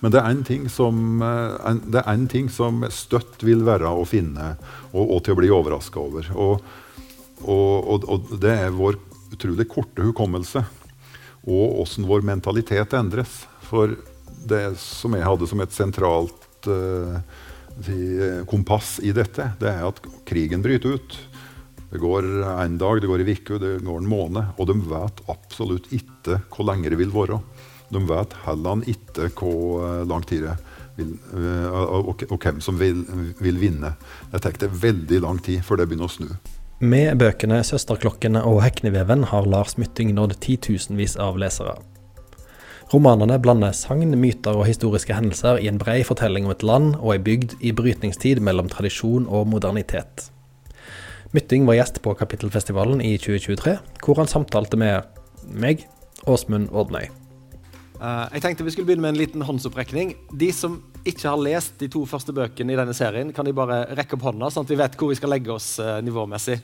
Men det er en ting som, eh, en, det er en ting som støtt vil være å finne og, og til å bli overraska over. Og, og, og, det er vår utrolig korte hukommelse og åssen vår mentalitet endres. For det som jeg hadde som et sentralt uh, kompass i dette, det er at krigen bryter ut. Det går en dag, det går en uke, det går en måned. Og de vet absolutt ikke hvor lenge det vil være. De vet heller ikke hvor eh, lang tid det vil, eh, og, og, og, hvem som vil, vil vinne. Det tar veldig lang tid før det begynner å snu. Med bøkene 'Søsterklokkene' og 'Hekneveven' har Lars Mytting nådd titusenvis av lesere. Romanene blander sagn, myter og historiske hendelser i en brei fortelling om et land og ei bygd i brytningstid mellom tradisjon og modernitet. Mytting var gjest på Kapittelfestivalen i 2023, hvor han samtalte med meg, Åsmund Ordnøy. Uh, jeg tenkte vi skulle begynne med en liten håndsopprekning. De som ikke har lest de to første bøkene i denne serien, kan de bare rekke opp hånda, sånn at vi vet hvor vi skal legge oss uh, nivåmessig.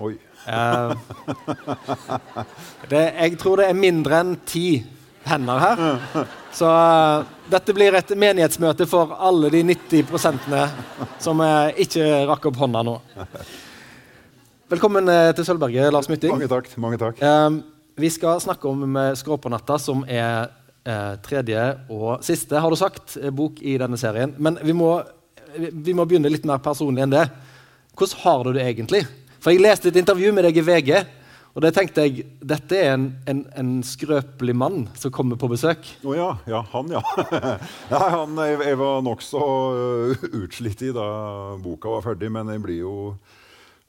Oi. Uh, det, jeg tror det er mindre enn ti hender her. Så dette blir et menighetsmøte for alle de 90 som ikke rakk opp hånda nå. Velkommen til Sølvberget, Lars Mytting. Mange takk. Mange takk. vi skal snakke om Skråpånatta, som er eh, tredje og siste, har du sagt, eh, bok i denne serien. Men vi må, vi må, begynne litt mer personlig enn det. Hvordan har du det egentlig? For Jeg leste et intervju med deg i VG, og det tenkte jeg dette er en, en, en skrøpelig mann som kommer på besøk. Å oh, ja. ja. Han, ja. ja han, jeg, jeg var nokså uh, utslitt i da boka var ferdig, men jeg blir jo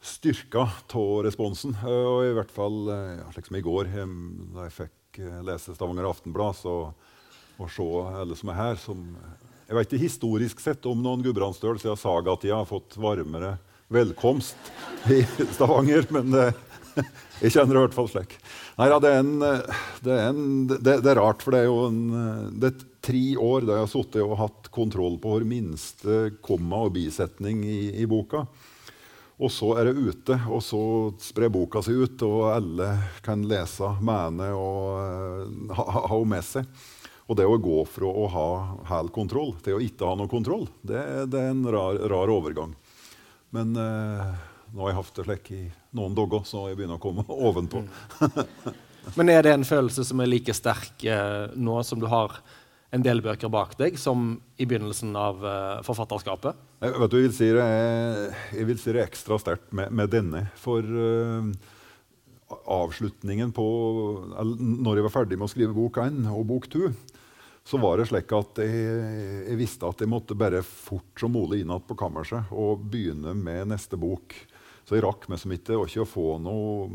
styrka av responsen. Og i hvert fall uh, slik som i går, da jeg fikk Eh, lese Stavanger Aftenblad så, og se alle som er her som, Jeg vet ikke historisk sett om noen gudbrandsdøl siden sagatida har fått varmere velkomst i Stavanger, men det, jeg kjenner det i hvert fall slik. Nei, ja, det, er en, det, er en, det, det, er rart, for det er jo en, det er tre år da jeg har sittet og hatt kontroll på hver minste komma og bisetning i, i boka. Og så er det ute, og så sprer boka seg ut, og alle kan lese, mene og ha, ha, ha med seg. Og det å gå fra å ha hel kontroll til å ikke ha noe kontroll, det, det er en rar, rar, overgang. Men eh, nå har jeg hatt det slik i noen dager, så jeg begynner å komme ovenpå. Mm. Men er det en følelse som er like sterk eh, nå som du har en del bøker bak deg, som i begynnelsen av uh, forfatterskapet? Jeg, vet du, jeg, vil si det er, jeg vil si det ekstra sterkt med, med, denne. For uh, avslutningen på Når jeg var ferdig med å skrive bok én og bok to, så var det slik at jeg, jeg visste at jeg måtte bare fort som mulig inn på kammerset og begynne med neste bok. Så jeg rakk meg som ikke å få noe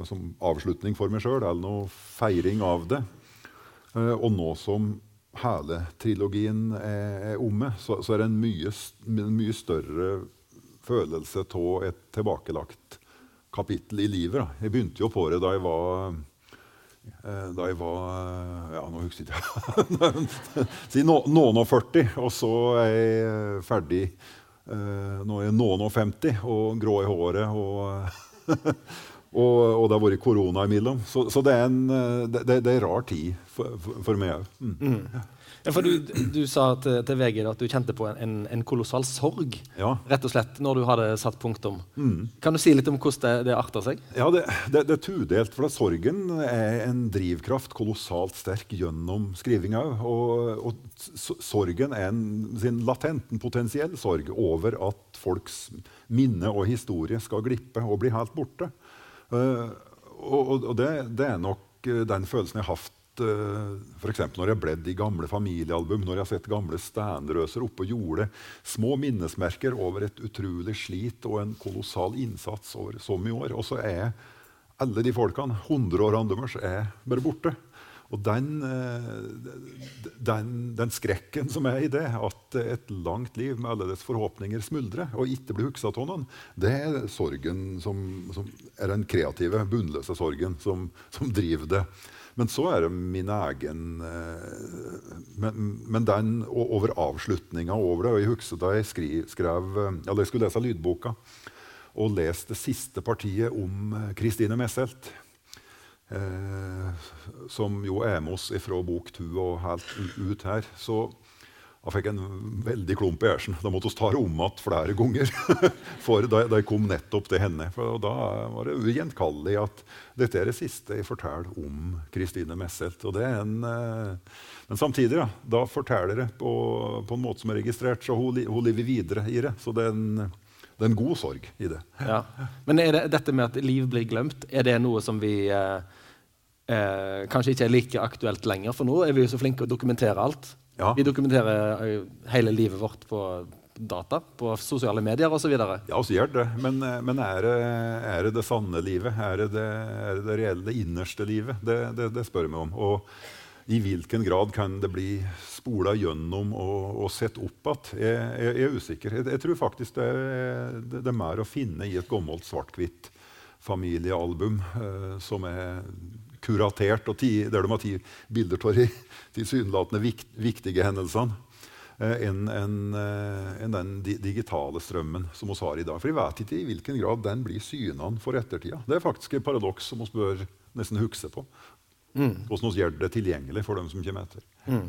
avslutning for meg sjøl eller noe feiring av det. Uh, og nå som hele trilogien er, omme, så, så, er det en mye, mye større følelse av et tilbakelagt kapittel i livet. Da. Jeg begynte jo på det da jeg var eh, da jeg var Ja, nå husker jeg ikke Si noen og 40, og så er jeg ferdig eh, Nå er jeg noen og 50 og grå i håret. og Og, og, det har vært korona imellom. Så, så det, er en, det, det, er rar tid for, for, for meg òg. Mm. Mm. Ja, for du, du sa til, til, VG at du kjente på en, en kolossal sorg ja. rett og slett, når du hadde satt punktum. Mm. Kan du si litt om hvordan det, det arter seg? Ja, Det, det, det er tudelt. for Sorgen er en drivkraft kolossalt sterk gjennom skrivinga. Og, og, sorgen er en, sin latent, en potensiell sorg over at folks minne og historie skal glippe og bli helt borte. Uh, og, og det, det, er nok uh, den følelsen jeg har hatt uh, f.eks. når jeg har bledd i gamle familiealbum, når jeg har sett gamle steinrøser oppå jordet. Små minnesmerker over et utrolig slit og en kolossal innsats over så mye år. Og så er alle de folkene, 100 år er bare borte. Og den, eh, den, den, skrekken som er i det, at et langt liv med alle dets forhåpninger smuldrer og ikke blir huska av noen, det er sorgen som, som, er den kreative, bunnløse sorgen som, som, driver det. Men så er det min egen eh, Men, men den over avslutninga over det og Jeg husker da jeg skri, skrev, eller jeg skulle lese lydboka og leste det siste partiet om Kristine Messelt. Eh, som jo er med oss fra bok to og helt ut her. Så jeg fikk en veldig klump i hersen. Da måtte vi ta det om igjen flere ganger. For da, jeg kom nettopp til henne. For da var det ugjenkallelig at dette er det siste jeg forteller om Kristine Messelt. En, eh, men samtidig, ja, da forteller jeg på, på, en måte som er registrert, så hun, hun lever videre i det. Så det er en, det er en god sorg i det. Ja. Men er det, dette med at liv blir glemt, er det noe som vi eh, eh, kanskje ikke er like aktuelt lenger? For nå er vi jo så flinke å dokumentere alt. Ja. Vi dokumenterer eh, hele livet vårt på data, på sosiale medier osv. Ja, vi gjør det. Men, eh, men er, det, er, det, det sanne livet? Er det det, er det, det reelle, innerste livet? Det, det, spør vi om. Og i hvilken grad kan det bli spola gjennom og, og sett opp igjen? Jeg, jeg, er usikker. Jeg, jeg, tror faktisk det, det, er mer å finne i et gammelt svart-hvitt familiealbum eh, som er kuratert, og ti, der de har ti bilder av de tilsynelatende vikt, viktige hendelsene, eh, enn en, eh, en den digitale strømmen som vi har i dag. For vi vet ikke i hvilken grad den blir synende for ettertida. Det er faktisk et paradoks som vi bør nesten huske på. Mm. Hvordan vi gjør det tilgjengelig for dem som kommer etter. Mm.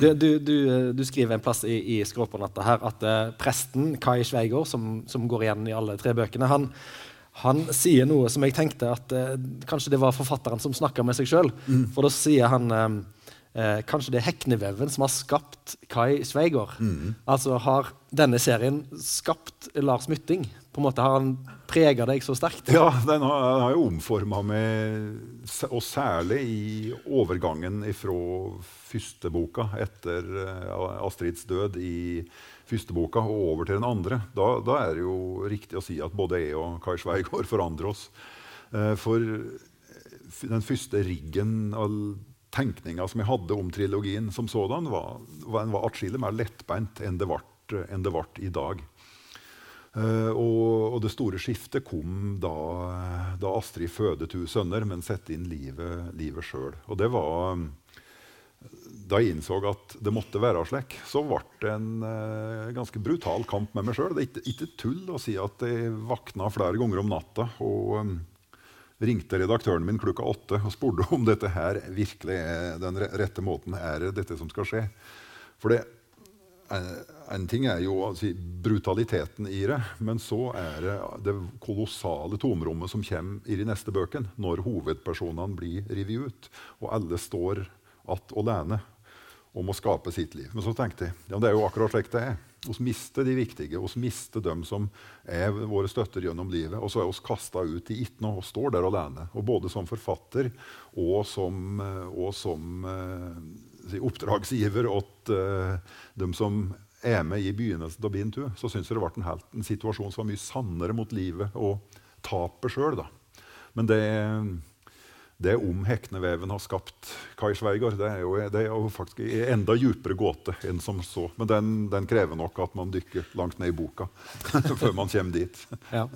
Du, du, du, du, skriver en plass i, i Skråpånatta her at uh, presten Kai Sveigård, som, som, går igjen i alle tre bøkene, han, han sier noe som jeg tenkte at eh, kanskje det var forfatteren som snakka med seg sjøl. Mm. For da sier han eh, eh, kanskje det er Hekneveven som har skapt Kai Sveigård. Mm. Altså har denne serien skapt Lars Mytting? På en måte Har han prega deg så sterkt? Ja, den har, den har jo omforma meg, og særlig i overgangen fra første boka etter uh, Astrids død i første boka og over til den andre, da, da, er det jo riktig å si at både jeg og Kai Sveigård forandrer oss. Eh, for den første riggen av tenkninga som jeg hadde om trilogien som sådan, var, var atskillig mer lettbeint enn det ble i dag. Uh, og, og, det store skiftet kom da, da Astrid fødet to sønner, men satte inn livet, livet sjøl. Og det var da jeg innså at det måtte være slik, så ble det en uh, ganske brutal kamp med meg sjøl. Det er ikke, ikke, tull å si at jeg våkna flere ganger om natta og um, ringte redaktøren min klokka åtte og spurte om dette her virkelig er den rette måten. Er det dette som skal skje? For det, uh, en ting er jo altså, brutaliteten i det, men så er det det kolossale tomrommet som kommer i de neste bøkene, når hovedpersonene blir revet ut, og alle står att alene om å skape sitt liv. Men så tenkte jeg ja, det er jo akkurat slik det er. Vi mister de viktige, vi mister dem som er våre støtter gjennom livet. Og så er vi kasta ut i ikke noe og står der alene. Og både som forfatter og som, og som uh, oppdragsgiver til uh, dem som er med i begynnelsen av min tur, så syns jeg det ble en, helt, en, situasjon som var mye sannere mot livet og tapet sjøl. Men det det om Hekneveven har skapt Kai Sveigård, det er jo, det er jo faktisk en enda dypere gåte enn som så. Men den, den, krever nok at man dykker langt ned i boka før man kommer dit. ja.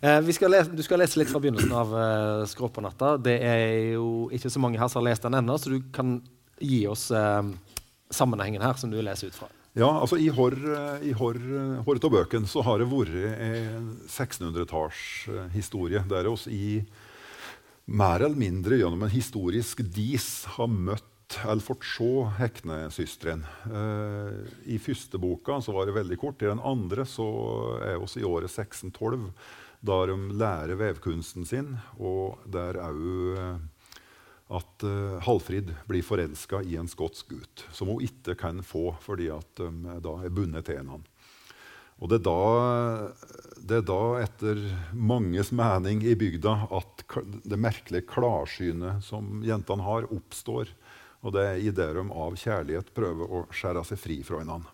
eh, skal lese, du skal lese litt fra begynnelsen av uh, natta. Det er jo ikke så mange her som har lest den ennå, så du kan gi oss eh, sammenhengen her som du leser ut fra. Ja, altså I Horr og Hor, Hor bøken så har det vært en 1600-tallshistorie der oss i mer eller mindre gjennom en historisk dis har møtt eller fått se Heknesøstrene. Eh, I første boka var det veldig kort. I den andre er vi i året 1612, da de lærer vevkunsten sin, og der òg eh, at uh, Halfrid blir forelska i en skotsk gutt, som hun ikke kan få fordi de da er bundet til en han. Og det er, da, det er da, etter manges mening i bygda, at det merkelige klarsynet som jentene har, oppstår. Og det er idet de av kjærlighet prøver å skjære seg fri fra hverandre.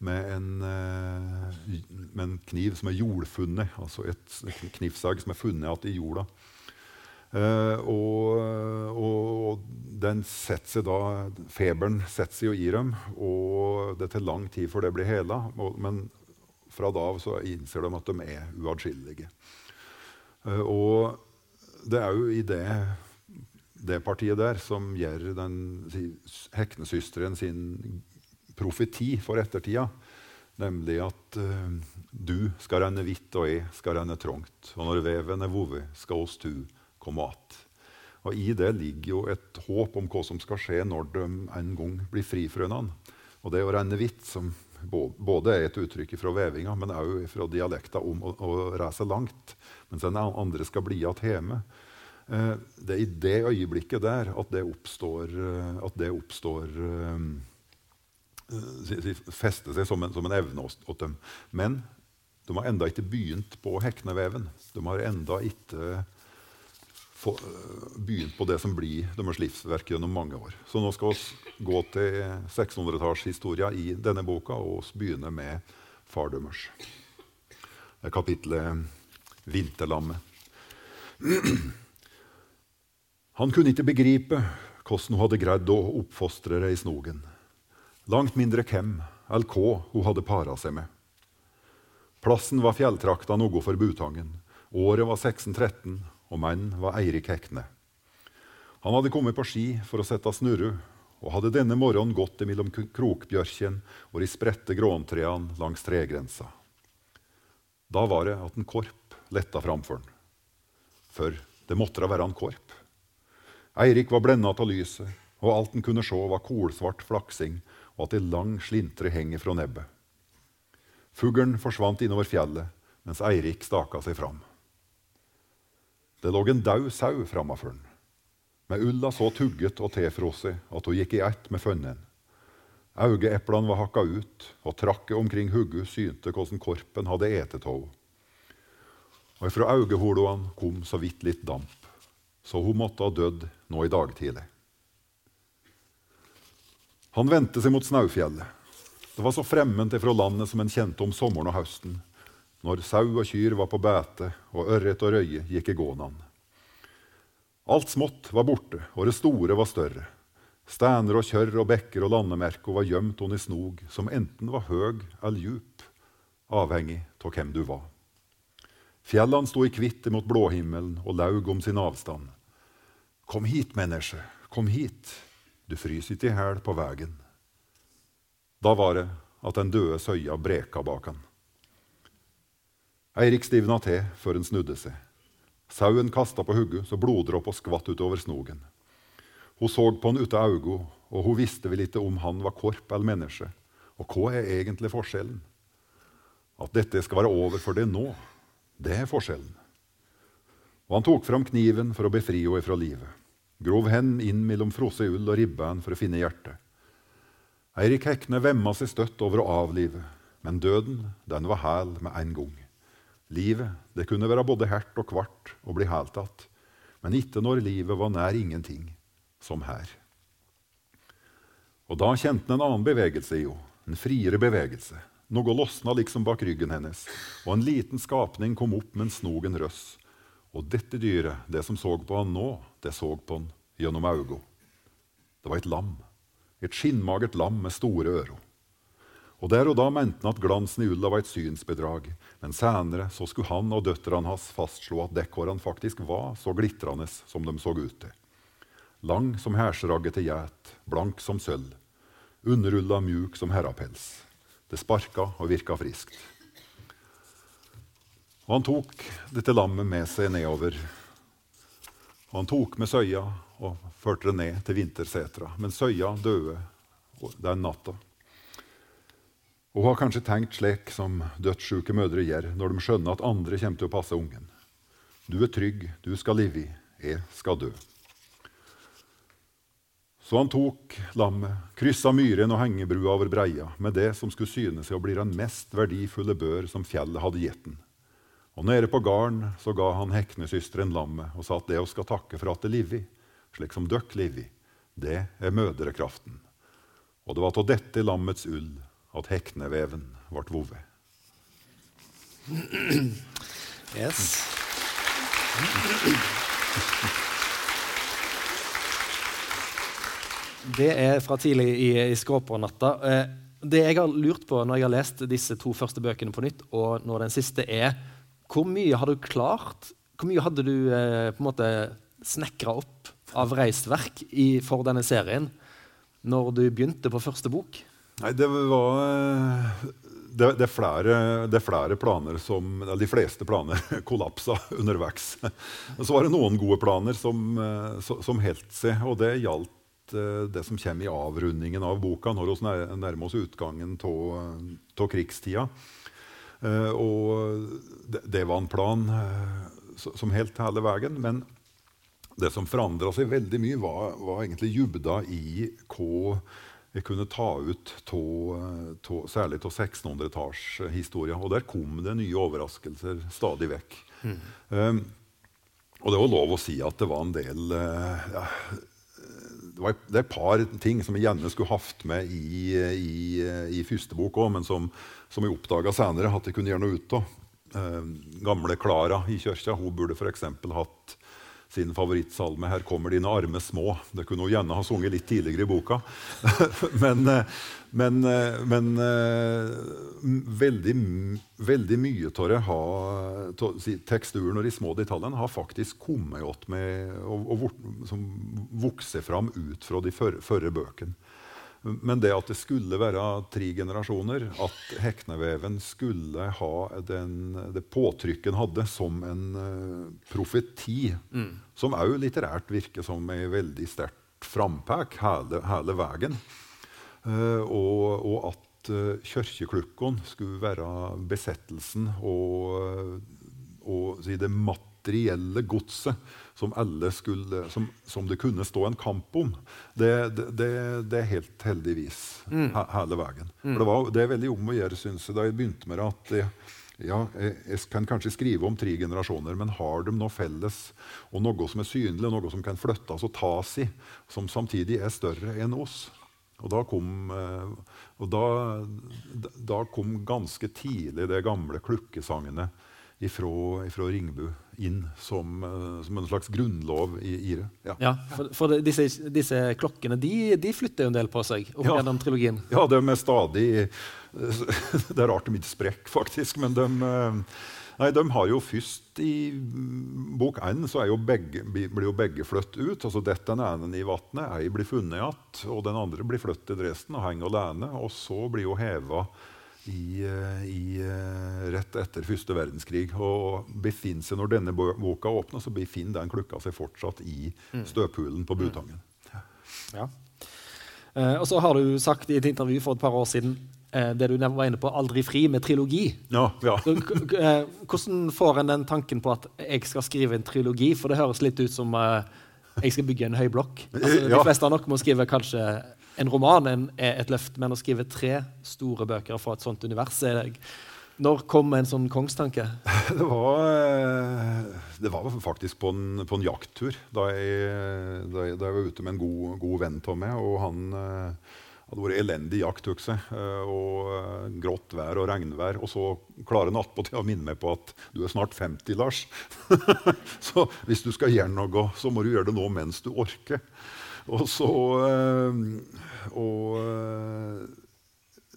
Med en, eh, med en, kniv som er jordfunnet, altså et knivsagg som er funnet igjen i jorda. Uh, og, og, den setter seg da Feberen setter seg jo i dem, og det tar lang tid før det blir hela. Men fra da av så innser de at de er uatskillelige. Uh, og det er jo i det, det partiet der som gjør den heknesøsteren sin profeti for ettertida. Nemlig at uh, du skal renne hvitt, og jeg skal renne trangt. Og når veven er vovet, skal oss to komme att. Og I det ligger jo et håp om hva som skal skje når de en gang blir fri fra hverandre. Og det å renne hvitt, som både er et uttrykk fra vevinga, men òg fra dialekta om å, å reise langt, mens den andre skal bli igjen hjemme. Eh, det er i det øyeblikket der at det oppstår, eh, at det oppstår um, fester seg som en, som en evne hos dem. Men de har enda ikke begynt på hekneveven. De har enda ikke begynt på det som blir deres livsverk gjennom mange år. Så nå skal vi gå til 600-tallshistoria i denne boka og begynne med far deres. Er kapittelet 'Vinterlammet'. Han kunne ikke begripe hvordan hun hadde greid å oppfostre det i snogen. Langt mindre hvem eller hva hun hadde para seg med. Plassen var fjelltrakta noe for Butangen. Året var 1613, og mannen var Eirik Hekne. Han hadde kommet på ski for å sette snurru, og hadde denne morgenen gått mellom krokbjørkjen og de spredte gråntrærne langs tregrensa. Da var det at en korp letta framfor han. For det måtte da være en korp. Eirik var blenda av lyset, og alt han kunne se, var kolsvart flaksing og at ei lang slintre henger fra nebbet. Fuglen forsvant innover fjellet, mens Eirik staka seg fram. Det lå en død sau framfor den, med ulla så tugget og tilfrosset at hun gikk i ett med fønnen. Øyeeplene var hakka ut, og trakket omkring hodet synte hvordan korpen hadde etet henne. Og ifra øyeholene kom så vidt litt damp, så hun måtte ha dødd nå i dag tidlig. Han vendte seg mot Snaufjellet. Det var så fremmed fra landet som en kjente om sommeren og høsten, når sau og kyr var på bete og ørret og røye gikk i gånan. Alt smått var borte, og det store var større. Stener og kjørr og bekker og landemerker var gjemt under snog som enten var høg eller djup, avhengig av hvem du var. Fjellene sto i kvitt mot blåhimmelen og laug om sin avstand. Kom hit, menneske, kom hit. Du fryser ikke i hæl på vegen. Da var det at den døde søya breka bak han. Eirik stivna til før han snudde seg. Sauen kasta på hodet så bloddråpa skvatt utover snogen. Hun så på han ute av øynene, og hun visste vel ikke om han var korp eller menneske. Og hva er egentlig forskjellen? At dette skal være over for det nå, det er forskjellen. Og han tok fram kniven for å befri henne fra livet grov hen inn mellom frosset ull og ribbein for å finne hjertet. Eirik Hekne vemma seg støtt over å avlive, men døden, den var hæl med en gang. Livet, det kunne være både hert og kvart og bli helt att, men ikke når livet var nær ingenting, som her. Og da kjente han en annen bevegelse i henne, en friere bevegelse. Noe losna liksom bak ryggen hennes, og en liten skapning kom opp med en snogen røss og dette dyret, det som så på han nå, det så på han gjennom augo. Det var et lam. Et skinnmagert lam med store ører. Og Der og da mente han at glansen i ulla var et synsbedrag, men senere så skulle han og døtrene hans fastslå at dekkhårene faktisk var så glitrende som de så ut til. Lang som hersragget til gjet, blank som sølv, Underulla mjuk som herrapels. Det sparka og virka friskt. Og han tok dette lammet med seg nedover. Og han tok med søya og førte det ned til vintersetra. Men søya døde den natta. Hun har kanskje tenkt slik som dødssyke mødre gjør når de skjønner at andre kommer til å passe ungen. Du er trygg, du skal leve jeg skal dø. Så han tok lammet, kryssa myren og hengebrua over breia med det som skulle syne seg å bli den mest verdifulle bør som fjellet hadde gitt den. Og nede på garden så ga han heknesøsteren lammet og sa at det hun skal takke for at det livi, slik som døkk livi, det er mødrekraften. Og det var av dette lammets ull at hekneveven ble vovet. Yes. Det er fra tidlig i, i Skråpånatta. Eh, det jeg har lurt på når jeg har lest disse to første bøkene på nytt, og når den siste er hvor mye har du klart? Hvor mye hadde du eh, på en måte snekra opp av reisverk i, for denne serien når du begynte på første bok? Nei, det var eh, det, det, er flere, det, er flere, planer som De fleste planer kollapsa underveis. Så var det noen gode planer som, eh, som holdt seg, og det gjaldt uh, det som kommer i avrundingen av boka, når vi nærmer oss utgangen av krigstida. Uh, og det, det, var en plan som helt hele veien. Men det som forandra seg veldig mye, var, var egentlig dybda i hva kunne ta ut to, særlig av 1600-tallshistoria. Og der kom det nye overraskelser stadig vekk. Mm. Um, og det var lov å si at det var en del uh, ja, det, var, det er et par ting som jeg gjerne skulle hatt med i, i, i første bok òg, men som, som jeg oppdaga senere at jeg kunne gjøre noe ut av. Uh, gamle Klara i kirka hun burde f.eks. hatt sin favorittsalme 'Her kommer dine arme små'. Det kunne hun gjerne ha sunget litt tidligere i boka. men, eh, men, eh, men eh, veldig, veldig, mye av teksturen og de små detaljene har faktisk kommet godt med og, og vokser fram ut fra de førre bøkene. Men det at det skulle være tre generasjoner, at Hekneveven skulle ha den, det påtrykket hadde, som en uh, profeti, mm. som òg litterært virker som en veldig sterkt frampek hele, hele veien. Uh, og, og, at uh, kirkeklukkene skulle være besettelsen og, og si det materielle godset som, skulle, som, som, det kunne stå en kamp om, det, det, det er helt heldigvis mm. he, hele veien. Mm. Det, var, det, er veldig om å gjøre, syns jeg, da jeg begynte med det. at jeg, ja, jeg, jeg, kan kanskje skrive om tre generasjoner, men har de noe felles, og noe som er synlig, noe som kan flyttes og tas i, som samtidig er større enn oss? Og da kom, eh, og da, da kom ganske tidlig de gamle klukkesangene ifra, ifra Ringbu inn som, uh, som, en slags grunnlov i, i det. Ja, ja for, for disse, disse, klokkene de, de, flytter jo en del på seg opp ja. gjennom trilogien. Ja, de er stadig Det er rart de ikke sprekker, faktisk. Men de, uh, nei, de har jo først I bok én blir jo begge flyttet ut. altså Dette den ene i vannet, ei blir funnet igjen, og den andre blir flyttet til Dresden og henger alene. Og så blir hun heva i, eh, i, eh, rett etter første verdenskrig. Og befinner seg, Når denne boka åpner, så befinner den klukka seg fortsatt i mm. støvpulen på Butangen. Ja. Eh, og så har du sagt i et intervju for et par år siden eh, det du var inne på, 'Aldri fri' med trilogi. Ja, ja. Så, hvordan får en den tanken på at jeg skal skrive en trilogi? For det høres litt ut som jeg skal bygge en høy blokk. Altså, de fleste av dere må skrive kanskje en roman er et løft, men å skrive tre store bøker fra et sånt univers er Når kom en sånn kongstanke? Det var, eh, det var faktisk på en, på en jakttur. Da jeg, da, jeg, da jeg, var ute med en god, god venn av meg. og han eh, hadde vært elendig jakt. Eh, og grått vær og regnvær. Og så klarer han attpåtil å minne meg på at du er snart 50, Lars. så hvis du skal gjøre noe, så må du gjøre det nå mens du orker. Og så øh, Og øh,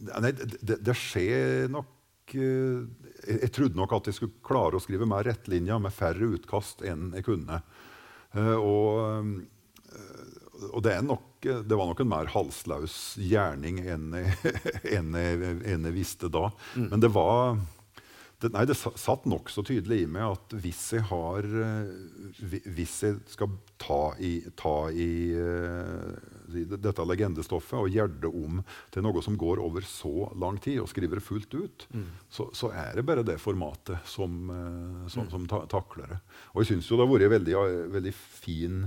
Nei, det, det, skjer nok jeg, jeg, trodde nok at jeg skulle klare å skrive mer rettlinjer med færre utkast enn jeg kunne. og, og det, nok, det, var nok en mer halsløs gjerning enn jeg, enn jeg, enn jeg visste da. Mm. Men det var det, nei, det satt nokså tydelig i meg at hvis jeg, har, eh, hvis jeg skal ta i, ta i uh, dette legendestoffet og gjøre det om til noe som går over så lang tid, og skriver det fullt ut, mm. så, så, er det bare det formatet som, uh, som, mm. som ta, takler det. Og jeg syns det har vært en veldig, veldig fin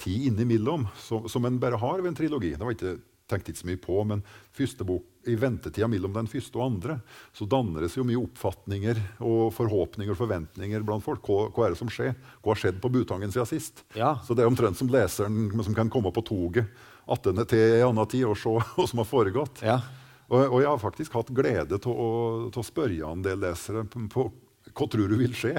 tid innimellom, som, som en bare har ved en trilogi. Det var ikke tenkt ikke så mye på, men første bok, i ventetida mellom den første og andre så danner det seg jo mye oppfatninger og forhåpninger og forventninger blant folk. Hva, hva er det som skjer? Hva har skjedd på Butangen siden sist? Ja. Så det er omtrent som leseren som kan komme på toget attende til en annen tid og se hva som har foregått. Ja. Og, og, jeg har faktisk hatt glede til å, å spørre en del lesere på, på hva tror du vil skje?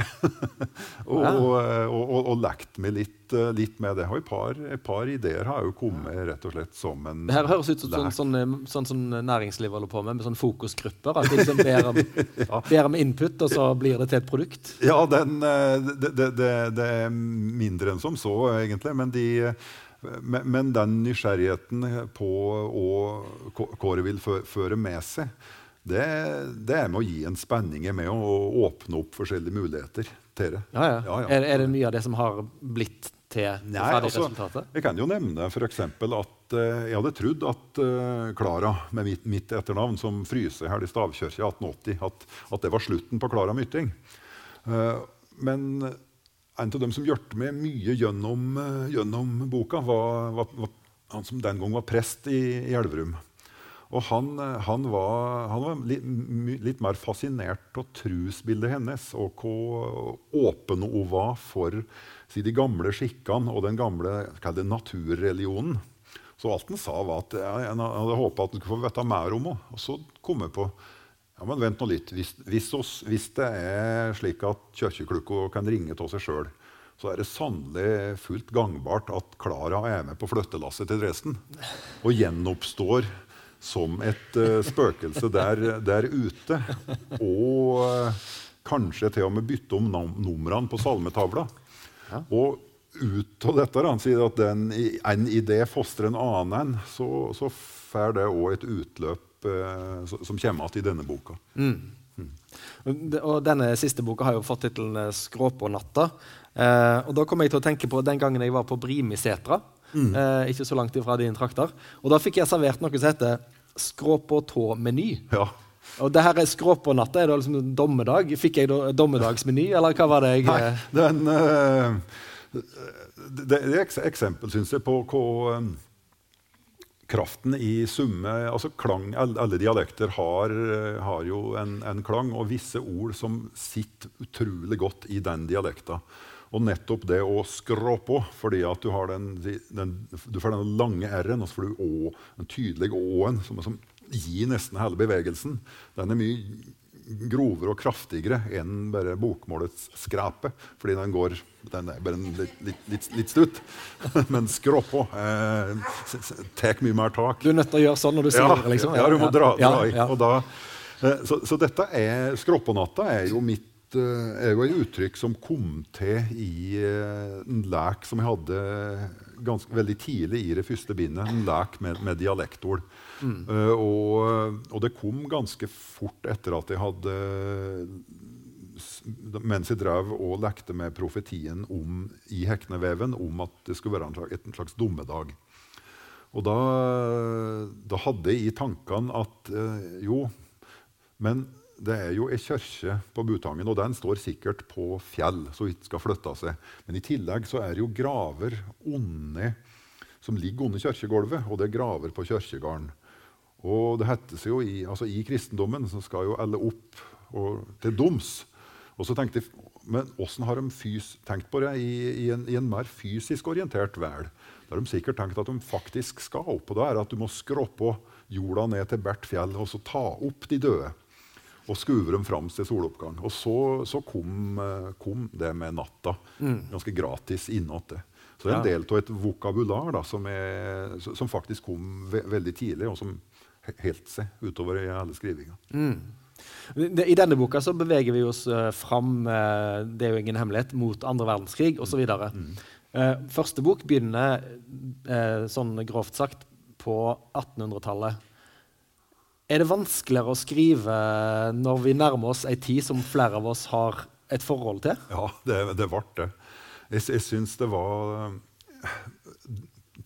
og, og, og, og, lekt meg litt, eh, litt, med det. Og et par, et par, ideer har jo kommet rett og slett som en Det her høres ut som sånn, sånn, eh, sånn, sånn næringslivet holder på med, med sånne fokusgrupper. At de liksom ber om, ja. ber om, input, og så blir det til et produkt. Ja, den, eh, det, det, det, det, er mindre enn som så, egentlig. Men, de, men den nysgjerrigheten på hva det vil føre med seg det, det, er med å gi en spenning med å åpne opp forskjellige muligheter til det. Ja, ja. Ja, er, er, det mye av det som har blitt til ferdige altså, resultatet? Jeg kan jo nevne f.eks. at eh, jeg hadde trodd at Klara, Klara med mitt, mitt, etternavn, som fryser her i Stavkirka i 1880, at, at, det var slutten på Klara Mytting. Uh, men en av dem som hjalp meg mye gjennom, gjennom boka, var, var, var, han som den gang var prest i, i Elverum. Og han, han, var, han var litt, litt, mer fascinert av trusbildet hennes og hvor åpen hun var for si, de gamle skikkene og den gamle naturreligionen. Så alt han sa, var at jeg hadde håpa at han skulle få vite mer om henne. Og så kom jeg på ja, men vent nå litt. Hvis, hvis, oss, hvis det er slik at kirkeklokka kan ringe av seg sjøl, så er det sannelig fullt gangbart at Klara er med på flyttelasset til Dresden og gjenoppstår som et uh, spøkelse der, der, ute. Og uh, kanskje til og med bytte om numrene på salmetavla. Ja. Og ut av dette han sier at den, en idé fostrer en annen, så, så får det òg et utløp uh, som kommer igjen i denne boka. Mm. Mm. Og denne siste boka har jo fått tittelen 'Skråpånatta'. Eh, og da kom jeg til å tenke på den gangen jeg var på Brimisetra. Mm. Eh, ikke så langt ifra dine trakter. Og da fikk jeg servert noe som heter skråpåtå-meny. Ja. Og det her er skråpånatta. Er det liksom dommedag? Fikk jeg da dommedagsmeny, eller hva var det jeg Nei, den, uh, det er et eksempel, syns jeg, på hva um, kraften i summe altså klang, Alle dialekter har, har jo en, en, klang, og visse ord som sitter utrolig godt i den dialekta. Og nettopp det å skrå på, fordi at du, har den, den, du får den lange r-en, og så får du å, den tydelige å-en, som, som, gir nesten hele bevegelsen. Den er mye grovere og kraftigere enn bare bokmålets skrape. Fordi den går Den er bare litt, litt, litt, litt stutt. Men skråpå eh, tar mye mer tak. Du er nødt til å gjøre sånn når du sier det? liksom? Ja, du må dra, dra i. Da, eh, så, så, dette er Skråpånatta er jo mitt er jo et uttrykk som kom til i eh, en lek som jeg hadde ganske, veldig tidlig i det første bindet. En lek med, med dialektord. Mm. Uh, og, og, det kom ganske fort etter at jeg hadde Mens jeg drev og lekte med profetien om, i Hekneveven om at det skulle være en slags, en slags dommedag. Og da, da, hadde jeg i tankene at uh, jo, men det er jo ei kirke på Butangen, og den står sikkert på fjell, så vidt skal flytte seg. Men i tillegg så er det jo graver onde, som ligger under kirkegulvet, og det er graver på kirkegården. Og det heter seg jo i, altså I kristendommen så skal jo alle opp og, til doms. Og så tenkte jeg, Men åssen har de fys, tenkt på det i, i, en, i, en, mer fysisk orientert vel? Da har de sikkert tenkt at de faktisk skal opp. Og da er det at du må skråppe jorda ned til hvert fjell og så ta opp de døde. Og skue dem fram til soloppgang. Og så, så kom, eh, kom, det med natta mm. ganske gratis innåt det. Så det er en del av et vokabular da, som, er, som, faktisk kom ve veldig tidlig, og som helt seg utover i alle skrivinga. Mm. I denne boka så beveger vi oss uh, fram uh, det er jo ingen hemmelighet, mot andre verdenskrig osv. Mm. Uh, første bok begynner sånn grovt sagt på 1800-tallet. Er det vanskeligere å skrive når vi nærmer oss ei tid som flere av oss har et forhold til? Ja, det, det ble det. Jeg, jeg syns det var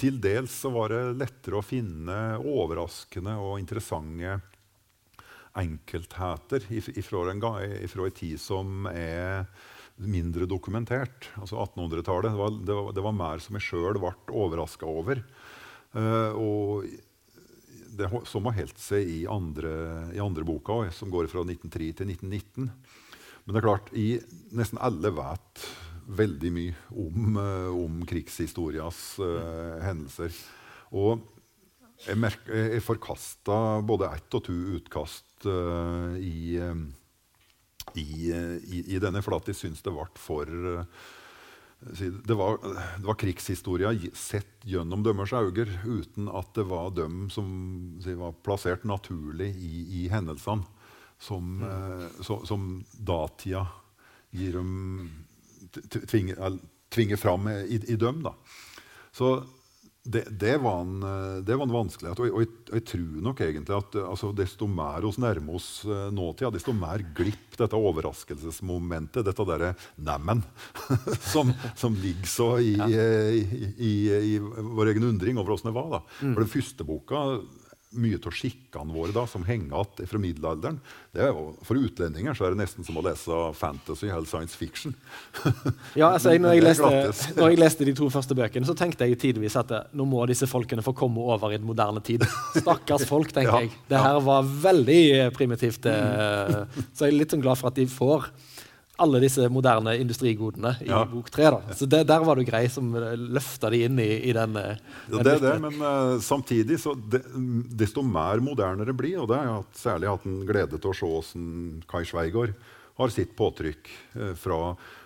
til dels så var det lettere å finne overraskende og interessante enkeltheter ifra en, ifra tid som er mindre dokumentert. Altså 1800-tallet. Det, det, det, var mer som jeg sjøl ble overraska over. Uh, og det, som har helt seg i andre, i andre boka, som går fra 1903 til 1919. Men det er klart, i nesten alle vet veldig mye om, uh, om krigshistorias uh, hendelser. Og jeg, merker, jeg forkasta både ett og to utkast uh, i, i, i, denne, for at jeg syns det ble for det var, det var krigshistoria sett gjennom dømmers øyne, uten at det var dem som var plassert naturlig i, i hendelsene, som, mm. så, som datida gir dem tvinger, tvinger fram i, i dem. Da. Så det, det, var en, det, var en, vanskelighet. Og, og, og jeg, tror nok egentlig at altså, desto mer oss nærmer oss uh, nåtida, desto mer glipp dette overraskelsesmomentet, dette derre 'neimen', som, som, ligger så i, ja. i, i, i, vår egen undring over åssen det var. da. Mm. For den første boka mye av skikkene våre da, som henger igjen fra middelalderen. Jo, for utlendinger så er det nesten som å lese fantasy eller science fiction. ja, altså, når, jeg leste, når, jeg leste, de to første bøkene, så tenkte jeg tidvis at eh, nå må disse folkene få komme over i den moderne tid. Stakkars folk, tenker ja, jeg. Det her var veldig primitivt. Eh, så jeg er litt sånn glad for at de får alle disse moderne industrigodene i ja. bok tre. Da. Så det, der var du grei som løfta de inn i, i den, ja, Det er det, men uh, samtidig, så det, desto mer moderne det blir, og det har jeg særlig hatt en glede til å se hvordan Kai Sveigård har sitt påtrykk uh, fra,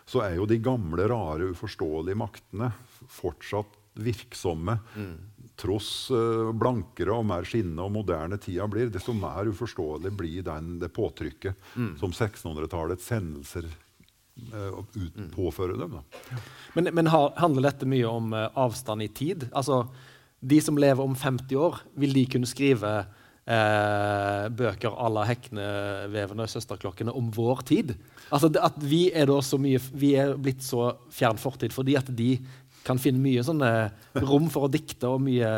så er jo de gamle, rare, uforståelige maktene fortsatt virksomme. Mm. Tross uh, blankere og mer skinnende og moderne tida blir, desto mer uforståelig blir den, det påtrykket mm. som 1600-tallets hendelser uh, ut, påfører dem. Da. Men, men har, handler dette mye om uh, avstand i tid? Altså, De som lever om 50 år, vil de kunne skrive uh, bøker à la Heknevevene og Søsterklokkene om vår tid? Altså at Vi er så mye, vi er blitt så fjern fortid fordi at de kan finne mye sånne rom for å dikte og mye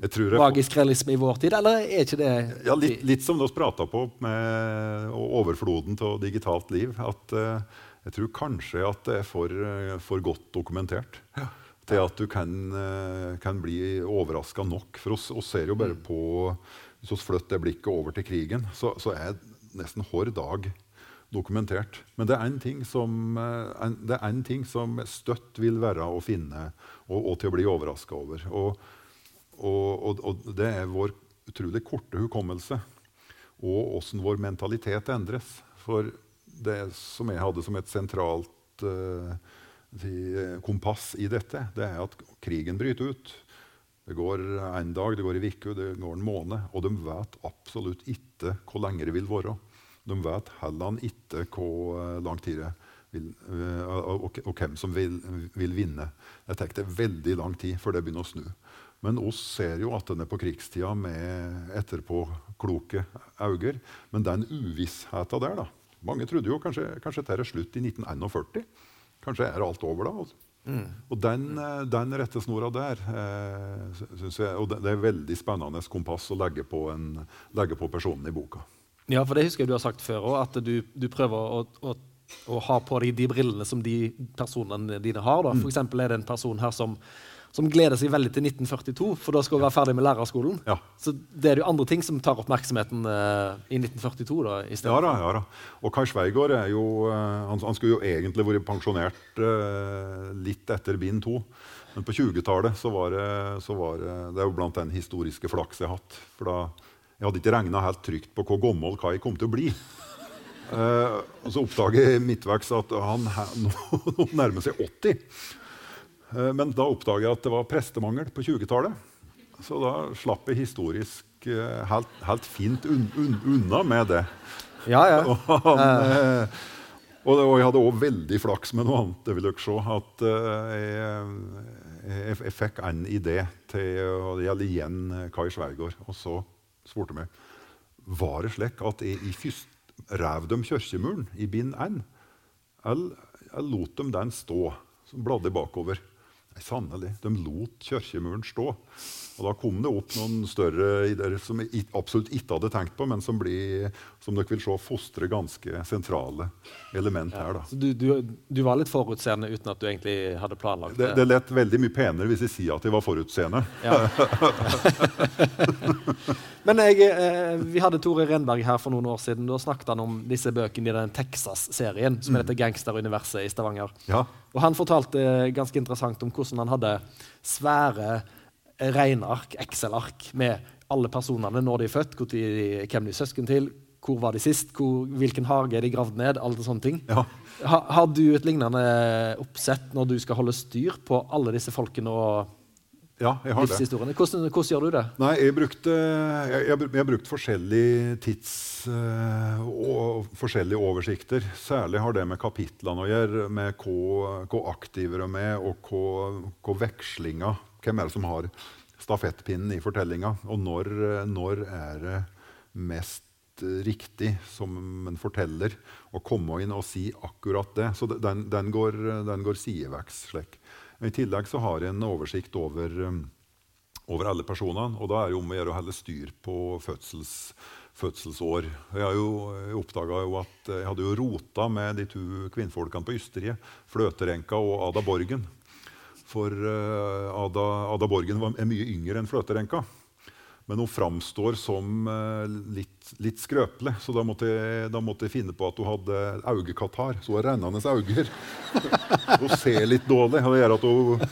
magisk realisme i vår tid, eller er ikke det Ja, Litt, litt som vi prata på med overfloden av digitalt liv. at uh, jeg tror kanskje at det er for, eh, for godt dokumentert ja. til at du kan, eh, kan bli overraska nok. For oss, oss, ser jo bare mm. på Hvis vi flytter blikket over til krigen, så, så er nesten hver dag dokumentert. Men det er en ting eh, ting som støtt vil være å finne og, og til å bli overraska over. Og, og, og, det er vår utrolig korte hukommelse og åssen vår mentalitet endres. For det som jeg hadde som et sentralt uh, kompass i dette, det er at krigen bryter ut. Det går en dag, det går en uke, det går en måned. Og de vet absolutt ikke hvor lenge det vil være. De vet heller ikke hvor eh, lang tid det vil, og, og, hvem som vil, vil vinne. Det tar veldig lang tid før det begynner å snu. Men oss ser jo at den er på krigstida med etterpåkloke øyne. Men den uvissheten der, da, mange trodde jo kanskje, kanskje dette er slutt i 1941. Kanskje er alt over da. Altså. Mm. Og den, eh, den rettesnora der eh, synes jeg, og det, det er veldig spennende kompass å legge på, en, legge på personen i boka. Ja, for det husker jeg du har sagt før òg, at du, du, prøver å, å, å, ha på deg de brillene som de personene dine har. Da. For mm. eksempel er det en person her som som gleder seg veldig til 1942, for da skal hun være ferdig med lærerskolen. Ja. Så det er jo andre ting som tar oppmerksomheten uh, i 1942. da, i stedet. Ja da, ja da. Og Kai Sveigård er jo, uh, han, han, skulle jo egentlig vært pensjonert uh, litt etter bind to. Men på 20-tallet så var, det, så var det, det er jo blant den historiske flaks jeg har hatt. For da, jeg hadde ikke regna helt trygt på hvor gammel Kai kom til å bli. Uh, og så oppdager jeg midtveis at han nå, nå nærmer seg 80. Eh, men da oppdager jeg at det var prestemangel på 20-tallet. Så da slapp jeg historisk eh, helt, helt fint un, un, unna med det. Ja, ja. Og, han, uh. og, og, jeg hadde òg veldig flaks med noe annet. det vil dere se, at jeg, jeg, jeg, fikk en idé til å gjelde igjen Kai Sveigård. Og så spurte meg var det slik at jeg i først rev dem kirkemuren i bind 1, eller lot dem den stå? Så bladde jeg bakover. Nei, sannelig. De lot kirkemuren stå. Og da kom det opp noen større ideer som jeg absolutt ikke hadde tenkt på, men som, blir, som dere vil se fostrer ganske sentrale element her. Da. Så du, du, du, var litt forutseende uten at du egentlig hadde planlagt det? Det, det lett veldig mye penere hvis jeg sier at jeg var forutseende. Ja. men jeg, eh, vi hadde Tore Renberg her for noen år siden. Da snakket han om disse bøkene i den Texas-serien som heter Gangsteruniverset i Stavanger. Ja. Og han fortalte ganske interessant om hvordan han hadde svære regneark, Excel-ark, med alle personene når de er født, de, hvem de er søsken til, hvor var de sist, hvor, hvilken hage er de gravd ned, alle sånne ting. Ja. Ha, har du et lignende oppsett når du skal holde styr på alle disse folkene og ja, jeg har livshistoriene? Hvordan, hvordan, gjør du det? Nei, Jeg brukte jeg, jeg, jeg brukte forskjellige tids uh, og forskjellige oversikter. Særlig har det med kapitlene å gjøre, med hva, aktiver er, og hvor hva vekslinga hvem er det som har stafettpinnen i fortellinga, og når, når er det mest riktig som en forteller å komme inn og si akkurat det. Så den, den går, går sideveks. slik. I tillegg så har jeg en oversikt over, um, over alle personene. Og da er det om å gjøre å holde styr på fødsels, fødselsår. Jeg, jeg oppdaga jo at jeg hadde jo rota med de to kvinnfolkene på Ysteriet. Fløterenka og Ada Borgen. For uh, Ada, Ada, Borgen var, er mye yngre enn Fløterenka. Men hun framstår som uh, litt, litt, skrøpelig, så da måtte, jeg, da måtte, jeg, finne på at hun hadde augekatarr. Så hun har rennende øyne. hun ser litt dårlig. og det gjør at Hun,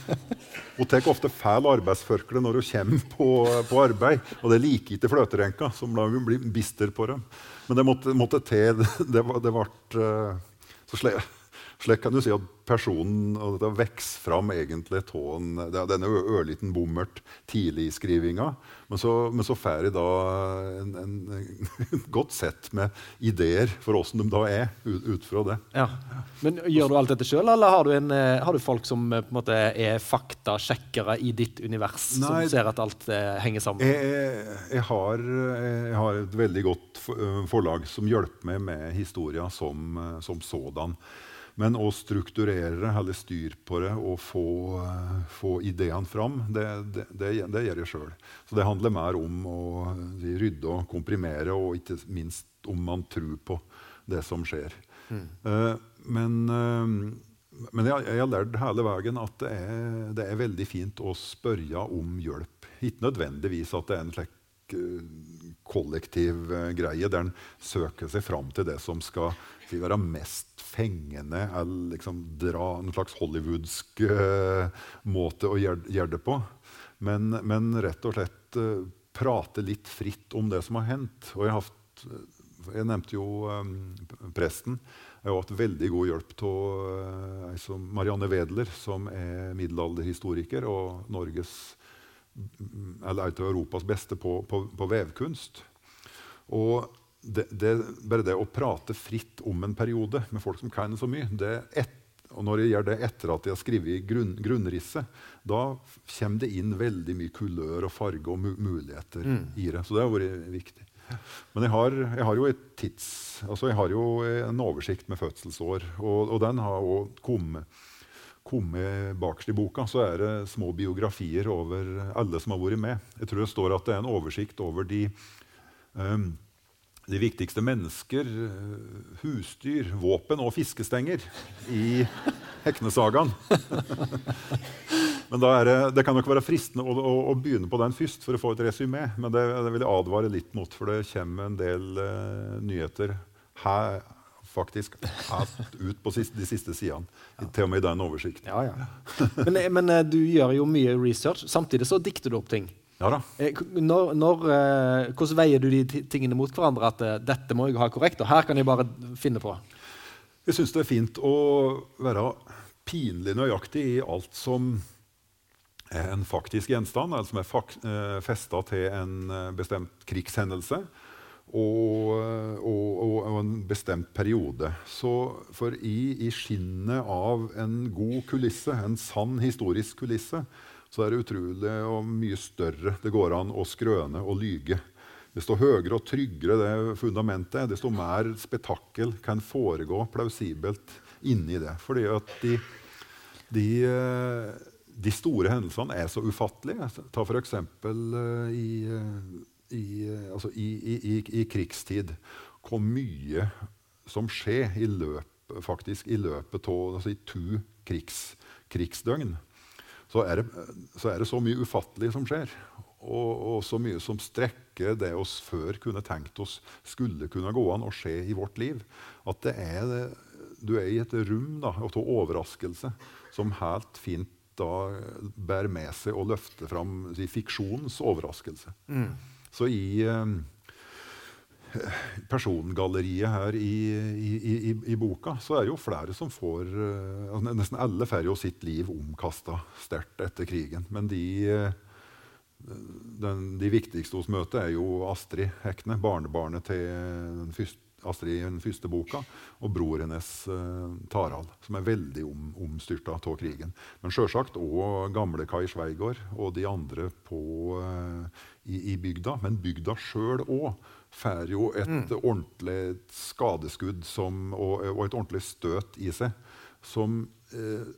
hun tar ofte feil arbeidsforkle når hun kommer på, på, arbeid. Og det liker ikke fløterenka, som da hun blir bister på dem. Men det måtte, måtte til. Det, det, det ble uh, så slett. Slik kan du si at personen dette vokser fram egentlig av denne ørliten bommert tidlig i skrivinga. Men så, men så får jeg da en, en, en, godt sett med ideer for åssen de da er, ut, ut, fra det. Ja. Men Gjør du alt dette sjøl, eller har du, en, eh, har du, folk som eh, på en måte er faktasjekkere i ditt univers? Nei, som ser at alt eh, henger sammen? Jeg, jeg, har, jeg, har, et veldig godt forlag som hjelper meg med historia som, som sådan. Men å strukturere, holde styr på det og få, uh, få ideene fram, det, det, det, det gjør jeg sjøl. Så det handler mer om å rydde og komprimere, og ikke minst om man tror på det som skjer. Mm. Uh, men, uh, men jeg, jeg, har lært hele veien at det er, det er, veldig fint å spørre om hjelp. Ikke nødvendigvis at det er en slik kollektiv greie der en søker seg fram til det som skal si, være mest fengende eller liksom dra en slags hollywoodsk uh, måte å gjøre, det på. Men, men, rett og slett uh, prate litt fritt om det som har hendt. Og jeg, har hatt, jeg nevnte jo um, presten. Jeg har hatt veldig god hjelp av uh, Marianne Wedler, som er middelalderhistoriker og Norges, eller Europas beste på, på, på vevkunst. Og det, det, bare det å prate fritt om en periode med folk som kan så mye et, og Når jeg gjør det etter at jeg har skrevet grunn, grunnrisset, da kommer det inn veldig mye kulør og farge og muligheter mm. i det. Så det har vært viktig. Men jeg har, jeg har, jo et tids, altså jeg har jo en oversikt med fødselsår, og, og den har òg kommet kommet bakerst i boka, så er det små biografier over alle som har vært med. Jeg tror det står at det er en oversikt over de um, de viktigste mennesker, eh, husdyr, våpen og fiskestenger i Heknesagaen. men det, det, kan nok være fristende å, å, å, begynne på den først for å få et resymé. Men det, det, vil jeg advare litt mot, for det kommer en del uh, nyheter her, faktisk ut på siste, de siste sidene. Ja. Til og med i den oversikten. Ja, ja. Men, men, eh, du gjør jo mye research. Samtidig så dikter du opp ting. Ja da. Eh, når, når, eh, hvordan veier du de tingene mot hverandre? At eh, dette må jeg ha korrekt, og her kan jeg bare finne på? Jeg syns det er fint å være pinlig nøyaktig i alt som er en faktisk gjenstand, eller som er festa til en bestemt krigshendelse. Og, og, og, en bestemt periode. Så for i, i skinnet av en god kulisse, en sann historisk kulisse, så er det utrolig og mye større det går an å skrøne og lyge. Desto høyere og tryggere det fundamentet desto mer spetakkel kan foregå plausibelt inni det. Fordi at de, de, eh, de store hendelsene er så ufattelige. Ta f.eks. Eh, I, eh, i, altså i, i, i, krigstid. Hvor mye som skjer i, løpet, faktisk, i løpet av altså i to krigs, krigsdøgn så er, det, så er det så mye ufattelig som skjer. Og, og, så mye som strekker det oss før kunne tenkt oss skulle kunne gå an å skje i vårt liv. At det er, du er i et rom da, av overraskelse som helt fint da bærer med seg å løfte fram si, fiksjonens overraskelse. Mm. Så i... Um, persongalleriet her i, i, i, i, boka, så er det jo flere som får uh, Nesten alle får jo sitt liv omkasta sterkt etter krigen. Men de, uh, den, de viktigste hos møtet er jo Astrid Hekne, barnebarnet til den første, Astrid i den første boka, og bror hennes uh, Tarald, som er veldig om, omstyrta av krigen. Men sjølsagt òg gamle Kai Sveigård og de andre på, uh, i, i, bygda. Men bygda sjøl òg får jo et mm. ordentlig skadeskudd som, og, og, et ordentlig støt i seg som uh,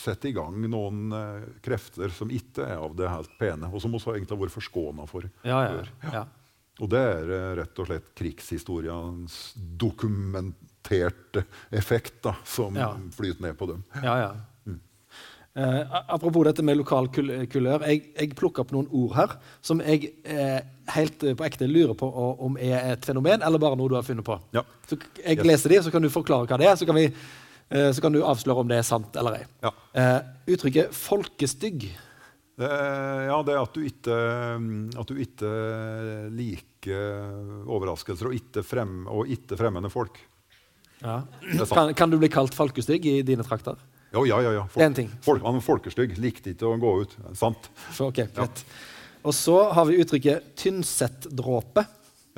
setter i gang noen krefter som ikke er av det helt pene, og som også egentlig har vært forskåna for ja, ja, ja. Og det er eh, rett og slett krigshistoriens dokumenterte effekt da, som ja. flyter ned på dem. Ja, ja. Mm. Eh, apropos dette med lokal kul kulør. Jeg, jeg plukker opp noen ord her som jeg eh, helt på ekte lurer på om er et fenomen eller bare noe du har funnet på. Ja. Så Jeg yes. leser de, så kan du forklare hva det er. Så kan, vi, eh, så kan du avsløre om det er sant eller ei. Ja. Eh, uttrykket 'folkestygg' ja, det at du ikke, at du ikke liker overraskelser og ikke, frem, og ikke fremmede folk. Ja. Kan, kan, du bli kalt folkestygg i dine trakter? Jo, ja, ja. ja. Folk, en ting. Folk, han er folkestygg. Likte ikke å gå ut. Sant. Så, okay, ja. Og så har vi uttrykket Tynset-dråpe.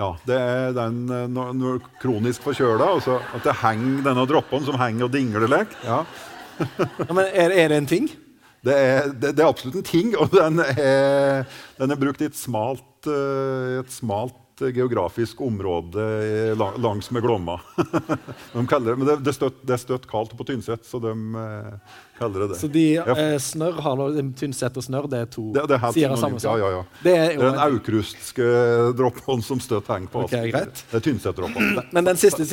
Ja, det er den når, kronisk forkjøla. Altså at det henger denne dråpen som henger og dingler lek. Ja. ja, men er, er det en ting? Det er, det, det er, absolutt en ting, og den er, den er brukt i et smalt, eh, et smalt geografisk område langs med Glomma. de det, men det, det, støtt, det er støtt kaldt på Tynset, så de eh, kaller det det. Så de ja. eh, snørr har noe, Tynset og snørr det er to det, det er sider av samme sak? Ja, ja, ja. Det er, det er den aukrustske droppen som støtt henger på. Okay, greit. Det er Tynset-droppen. Men den siste,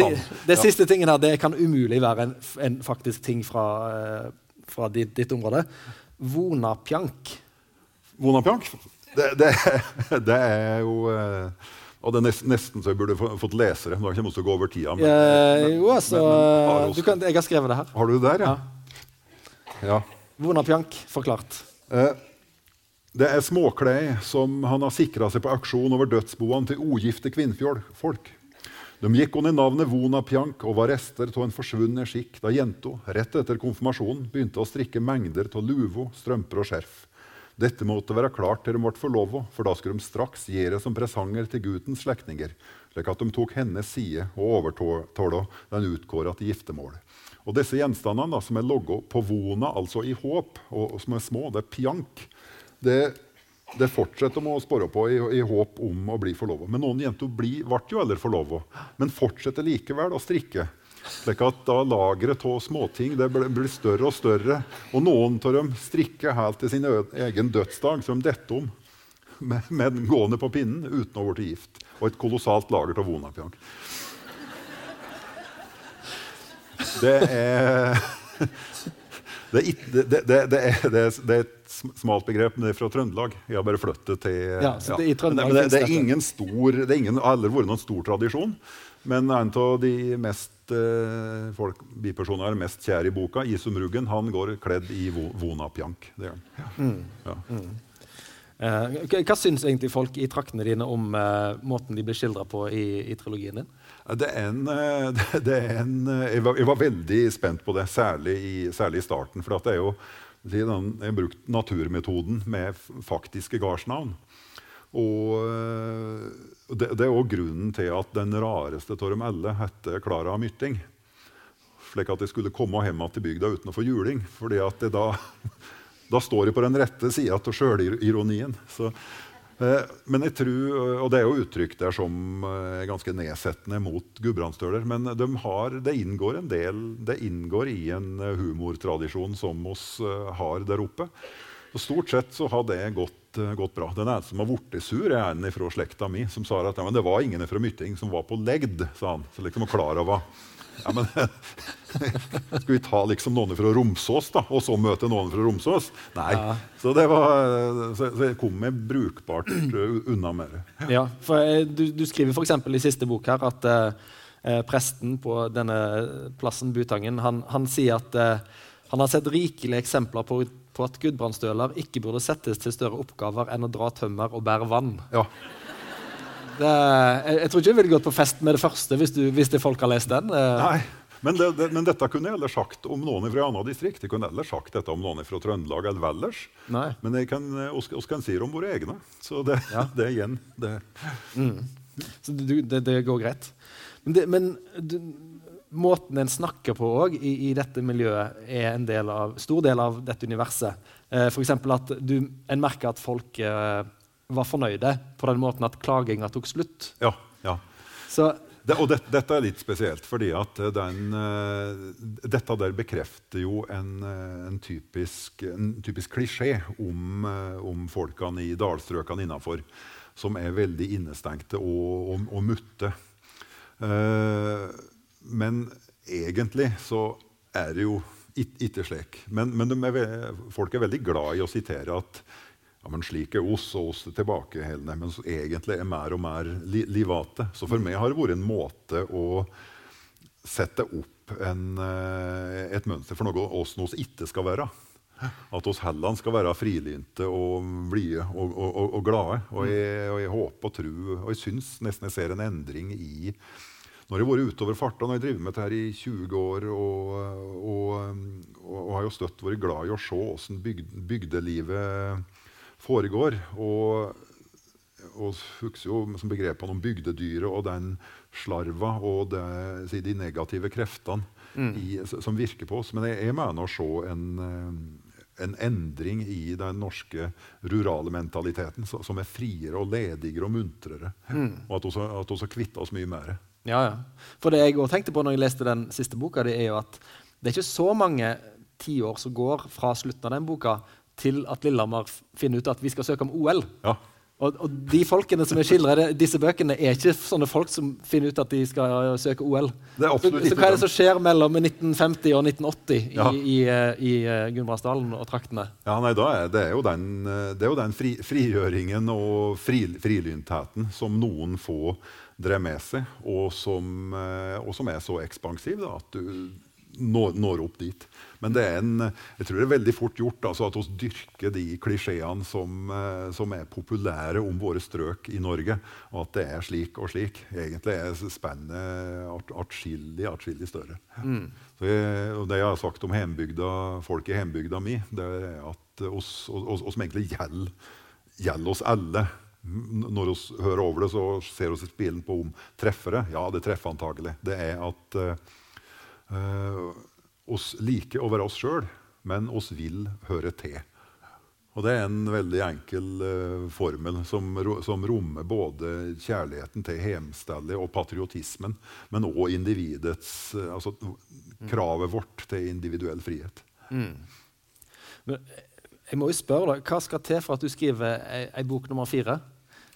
det siste tingen her, det kan umulig være en, en faktisk ting fra fra ditt, ditt område. Vonapjank. Vonapjank? Det, det, det, er jo eh, og det er nesten, nesten så jeg burde fått lese det. Nå har jeg ikke til å gå over tida. Men, eh, jo, altså, men, men, kan, jeg har skrevet det her. Har du det der, ja? ja. ja. Vonapjank forklart. Eh, det er småklær som han har sikra seg på auksjon over dødsboene til ugifte kvinnfolk. De gikk under navnet Vona Pjank og var rester av en forsvunnet skikk da jenta rett etter konfirmasjonen begynte å strikke mengder av luvo, strømper og skjerf. Dette måtte være klart til de ble forlova, for da skulle de straks gi det som presanger til guttens slektninger, slik at de tok hennes side og overtala den utkåra til giftermål. Og disse gjenstandene da, som er logga på Vona, altså i håp, og som er små, det er pjank, det det fortsetter med å spørre på i, i, håp om å bli forlova. Men noen jenter ble jo aldri forlova, men fortsetter likevel å strikke. Slik at da Lageret av småting det blir større og større. Og noen av dem strikker helt til sin egen dødsdag, så de detter om med, med gående på pinnen uten å bli gift. Og et kolossalt lager av vonapjank. Det er det er, det, det, det, er, det er, et smalt begrep, men det er fra Trøndelag. Jeg har bare flyttet til ja, så det, ja. men det, er ingen stor, det er ingen, aldri vært noen stor tradisjon. Men en av de mest eh, folk, bipersoner er mest kjære i boka, Isum Ruggen, han går kledd i vonapjank. Det gjør han. Ja. Mm. Ja. Mm. Eh, hva syns egentlig folk i traktene dine om eh, måten de blir skildra på i, i trilogien din? Det er en, eh, det er en eh, jeg, var, jeg, var, veldig spent på det, særlig i, særlig i starten. For det er jo jeg har brukt naturmetoden med faktiske gardsnavn. Og eh, det, det er òg grunnen til at den rareste av dem alle heter Klara Mytting. Slik at jeg skulle komme hjem til bygda uten å få juling. fordi da, da står jeg på den rette sida av sjølironien. Men jeg tror, eh, og Det er jo uttrykk der som er ganske nedsettende mot gudbrandsdøler. Men de har, det inngår en del, det inngår i en eh, humortradisjon som oss har der oppe. Og Stort sett så har det gått, gått bra. Den eneste som har blitt sur, er en fra slekta mi som sa at ja, det var ingen fra Mytting som var på legd. sa han. Så liksom klar over ja, men Skal vi ta liksom noen fra Romsås da, og så møte noen fra Romsås? Nei. Ja. Så, det var, så, jeg kom med brukbart unna med det. Ja, ja for eh, du, du skriver f.eks. i siste bok her at eh, eh, presten på denne plassen, Butangen, han, han sier at eh, han har sett rikelige eksempler på, på at gudbrandsdøler ikke burde settes til større oppgaver enn å dra tømmer og bære vann. Ja. Det, jeg, jeg, tror ikke jeg ville gått på fest med det første hvis, du, hvis det folk har lest den. Eh. Nei, men, det, det, men, dette kunne jeg ellers sagt om noen fra annet distrikt. Jeg kunne ellers sagt dette om noen fra Trøndelag eller Valdres. Men jeg kan, oss, oss kan si det om våre egne. Så det, ja. det er igjen det. Mm. Så det, det, går greit. Men, det, men du, måten en snakker på òg i, i, dette miljøet, er en del av, stor del av dette universet. Eh, F.eks. at du, en merker at folk eh, var fornøyde på den måten at klaginga tok slutt. Ja, ja. Så, det, og det, dette er litt spesielt, fordi at den, uh, dette der bekrefter jo en, uh, en, typisk, en typisk, klisjé om, uh, om folkene i dalstrøkene innafor, som er veldig innestengte og, og, og mutte. men egentlig så er det jo ikke slik. Men, men er, folk er veldig glad i å sitere at ja, men slik er oss, og oss tilbakeholdne. Men egentlig er mer og mer li livate. Så for meg har det vært en måte å sette opp en, eh, et mønster for noe oss oss ikke skal være. At oss heller skal være frilynte og blide og, og, og, og, glade. Og jeg, og jeg håper og tror, og jeg syns nesten jeg ser en endring i når jeg har vært utover farta, når jeg drevet med dette her i 20 år, og, og, og, har jo støtt vært glad i å se åssen bygdelivet foregår. Og, vi husker jo som begrepene om bygdedyret og den slarva og det, de negative kreftene mm. i, som virker på oss. Men jeg, jeg mener å se en, eh, en, endring i den norske rurale mentaliteten som er friere og ledigere og muntrere. Mm. Og at vi har kvitta oss mye mer. Ja, ja. For det jeg òg tenkte på når jeg leste den siste boka, det er jo at det er ikke så mange tiår som går fra slutten av den boka til at Lillehammer finner ut at vi skal søke om OL. Ja. Og, og, de folkene som er skildra i disse bøkene, er ikke sånne folk som finner ut at de skal søke OL. så, så, hva er det som skjer mellom 1950 og 1980 ja. i, i, i eh, Gudbrandsdalen og traktene? Ja, nei, er, det er jo den, det er jo den fri, frigjøringen og fri, frilyntheten som noen få drev med seg, og som, eh, og som er så ekspansiv da, at du når, når, opp dit. Men det er en, jeg tror det er veldig fort gjort altså, at vi dyrker de klisjeene som, eh, som, er populære om våre strøk i Norge. Og at det er slik og slik. Egentlig er spennet atskillig, atskillig større. Mm. Jeg, og det jeg har sagt om hjembygda, folk i hjembygda mi, det er at oss, oss, oss som egentlig gjelder, gjelder oss alle. Når vi hører over det, så ser vi spillen på om treffer det. Ja, det treffer antagelig. Det er at Uh, oss liker å være oss sjøl, men oss vil høre til. Og Det er en veldig enkel uh, formel som, som, rommer både kjærligheten til hjemstedet og patriotismen, men òg individets uh, altså kravet vårt til individuell frihet. Mm. Men jeg må jo spørre da, Hva skal til for at du skriver ei, ei bok nummer fire?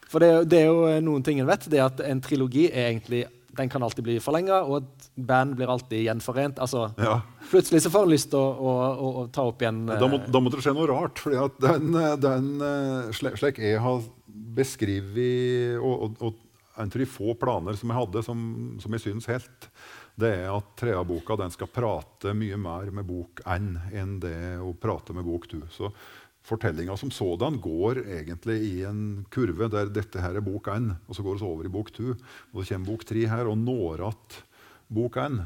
For det, det, er jo noen ting en vet, det er at en trilogi er egentlig den kan alltid bli forlenga, og et band blir alltid gjenforent. Altså, ja. Plutselig så får en lyst til å, å, å, å, ta opp igjen Da må, da måtte det skje noe rart. For den, den eh, slik jeg har beskrevet og, og, og, en av de få planer som jeg hadde, som, som jeg syns helt, det er at Trea-boka skal prate mye mer med bok N enn det å prate med bok du. Så Fortellinga som sådan går egentlig i en kurve der dette her er bok 1, og så går vi over i bok 2. Og så kommer bok 3 her og når att bok 1.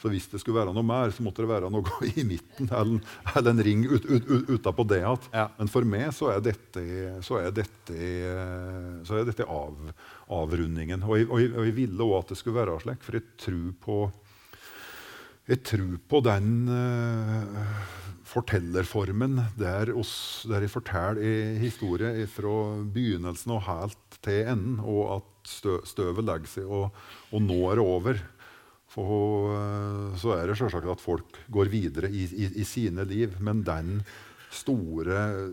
Så hvis det skulle være noe mer, så måtte det være noe i midten, eller, eller en ring ut, ut, ut, utapå det igjen. Ja. Men for meg så er dette, så er dette, så er dette av, avrundingen. Og jeg, og, jeg, og jeg ville òg at det skulle være slik, for jeg tror på, jeg tror på den uh, fortellerformen der, oss, der jeg forteller historie fra begynnelsen og helt til enden, og at støvet legger seg, og, og nå er det over. For eh, så er det selvsagt at folk går videre i, i, i sine liv. Men den store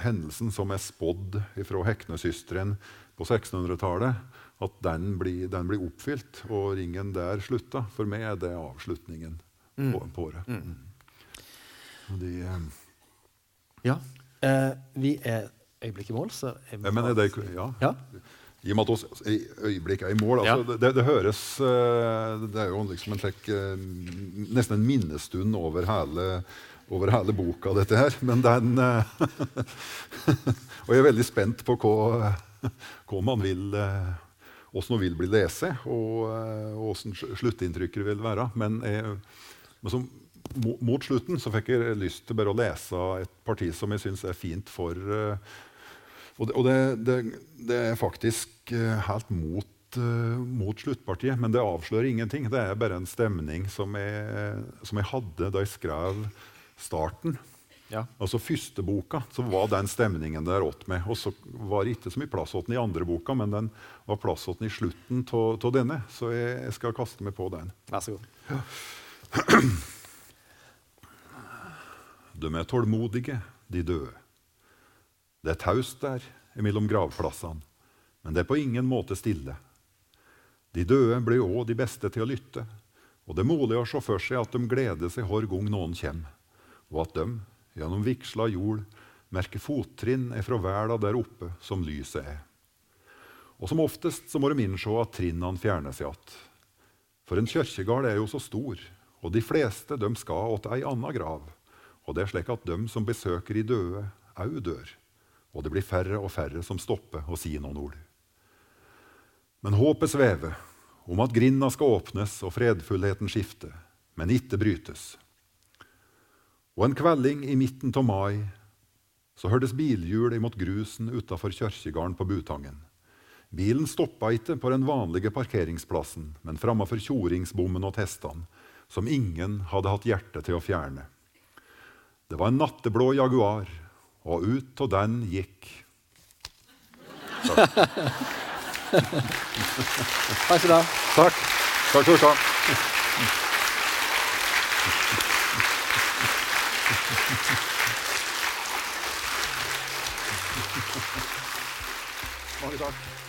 hendelsen som er spådd fra Heknesøstrene på 1600-tallet, at den blir, den blir, oppfylt, og ringen der slutta. For meg er det avslutningen mm. på, på det. Mm. De, eh, ja. Eh, vi er øyeblikk i mål, så jeg men er det, ja. ja. I og med at vi øyeblikk er i mål altså, ja. det, det, høres eh, Det er jo liksom en slik eh, Nesten en minnestund over hele, over hele boka, dette her. Men den Og jeg er veldig spent på hva, hva man vil åssen hun vil bli lest, og åssen sluttinntrykket vil være. Men, jeg, men som mot slutten så fikk jeg lyst til bare å lese et parti som jeg syns er fint for uh, Og, det, det, det, er faktisk uh, helt mot uh, mot sluttpartiet, men det avslører ingenting. Det er bare en stemning som jeg, som jeg hadde da jeg skrev starten. Ja. Altså Første boka så var den stemningen der åt meg. Og så var det ikke så mye plass til den i andre boka, men den var plass til den i slutten av denne. Så jeg, jeg, skal kaste meg på den. Vær så god. Ja. De er tålmodige, de døde. Det er taust der mellom gravplassene, men det er på ingen måte stille. De døde blir òg de beste til å lytte, og det er mulig å se for seg at de gleder seg hver gang noen kommer, og at de, gjennom vigsla jord, merker fottrinn fra verda der oppe som lyset er. Og som oftest så må de innse at trinnene fjerner seg igjen. For en kirkegård er jo så stor, og de fleste de skal til ei anna grav. Og det er slik at de som besøker de døde, òg dør. Og det blir færre og færre som stopper og sier noen ord. Men håpet svever om at grinda skal åpnes og fredfullheten skifte, men ikke brytes. Og en kvelding i midten av mai så hørtes bilhjul imot grusen utafor kirkegården på Butangen. Bilen stoppa ikke på den vanlige parkeringsplassen, men framfor tjoringsbommen og testene, som ingen hadde hatt hjerte til å fjerne. Det var en natteblå Jaguar, og ut av den gikk Takk. Takk skal du ha. Takk. Takk skal du ha. Mange takk.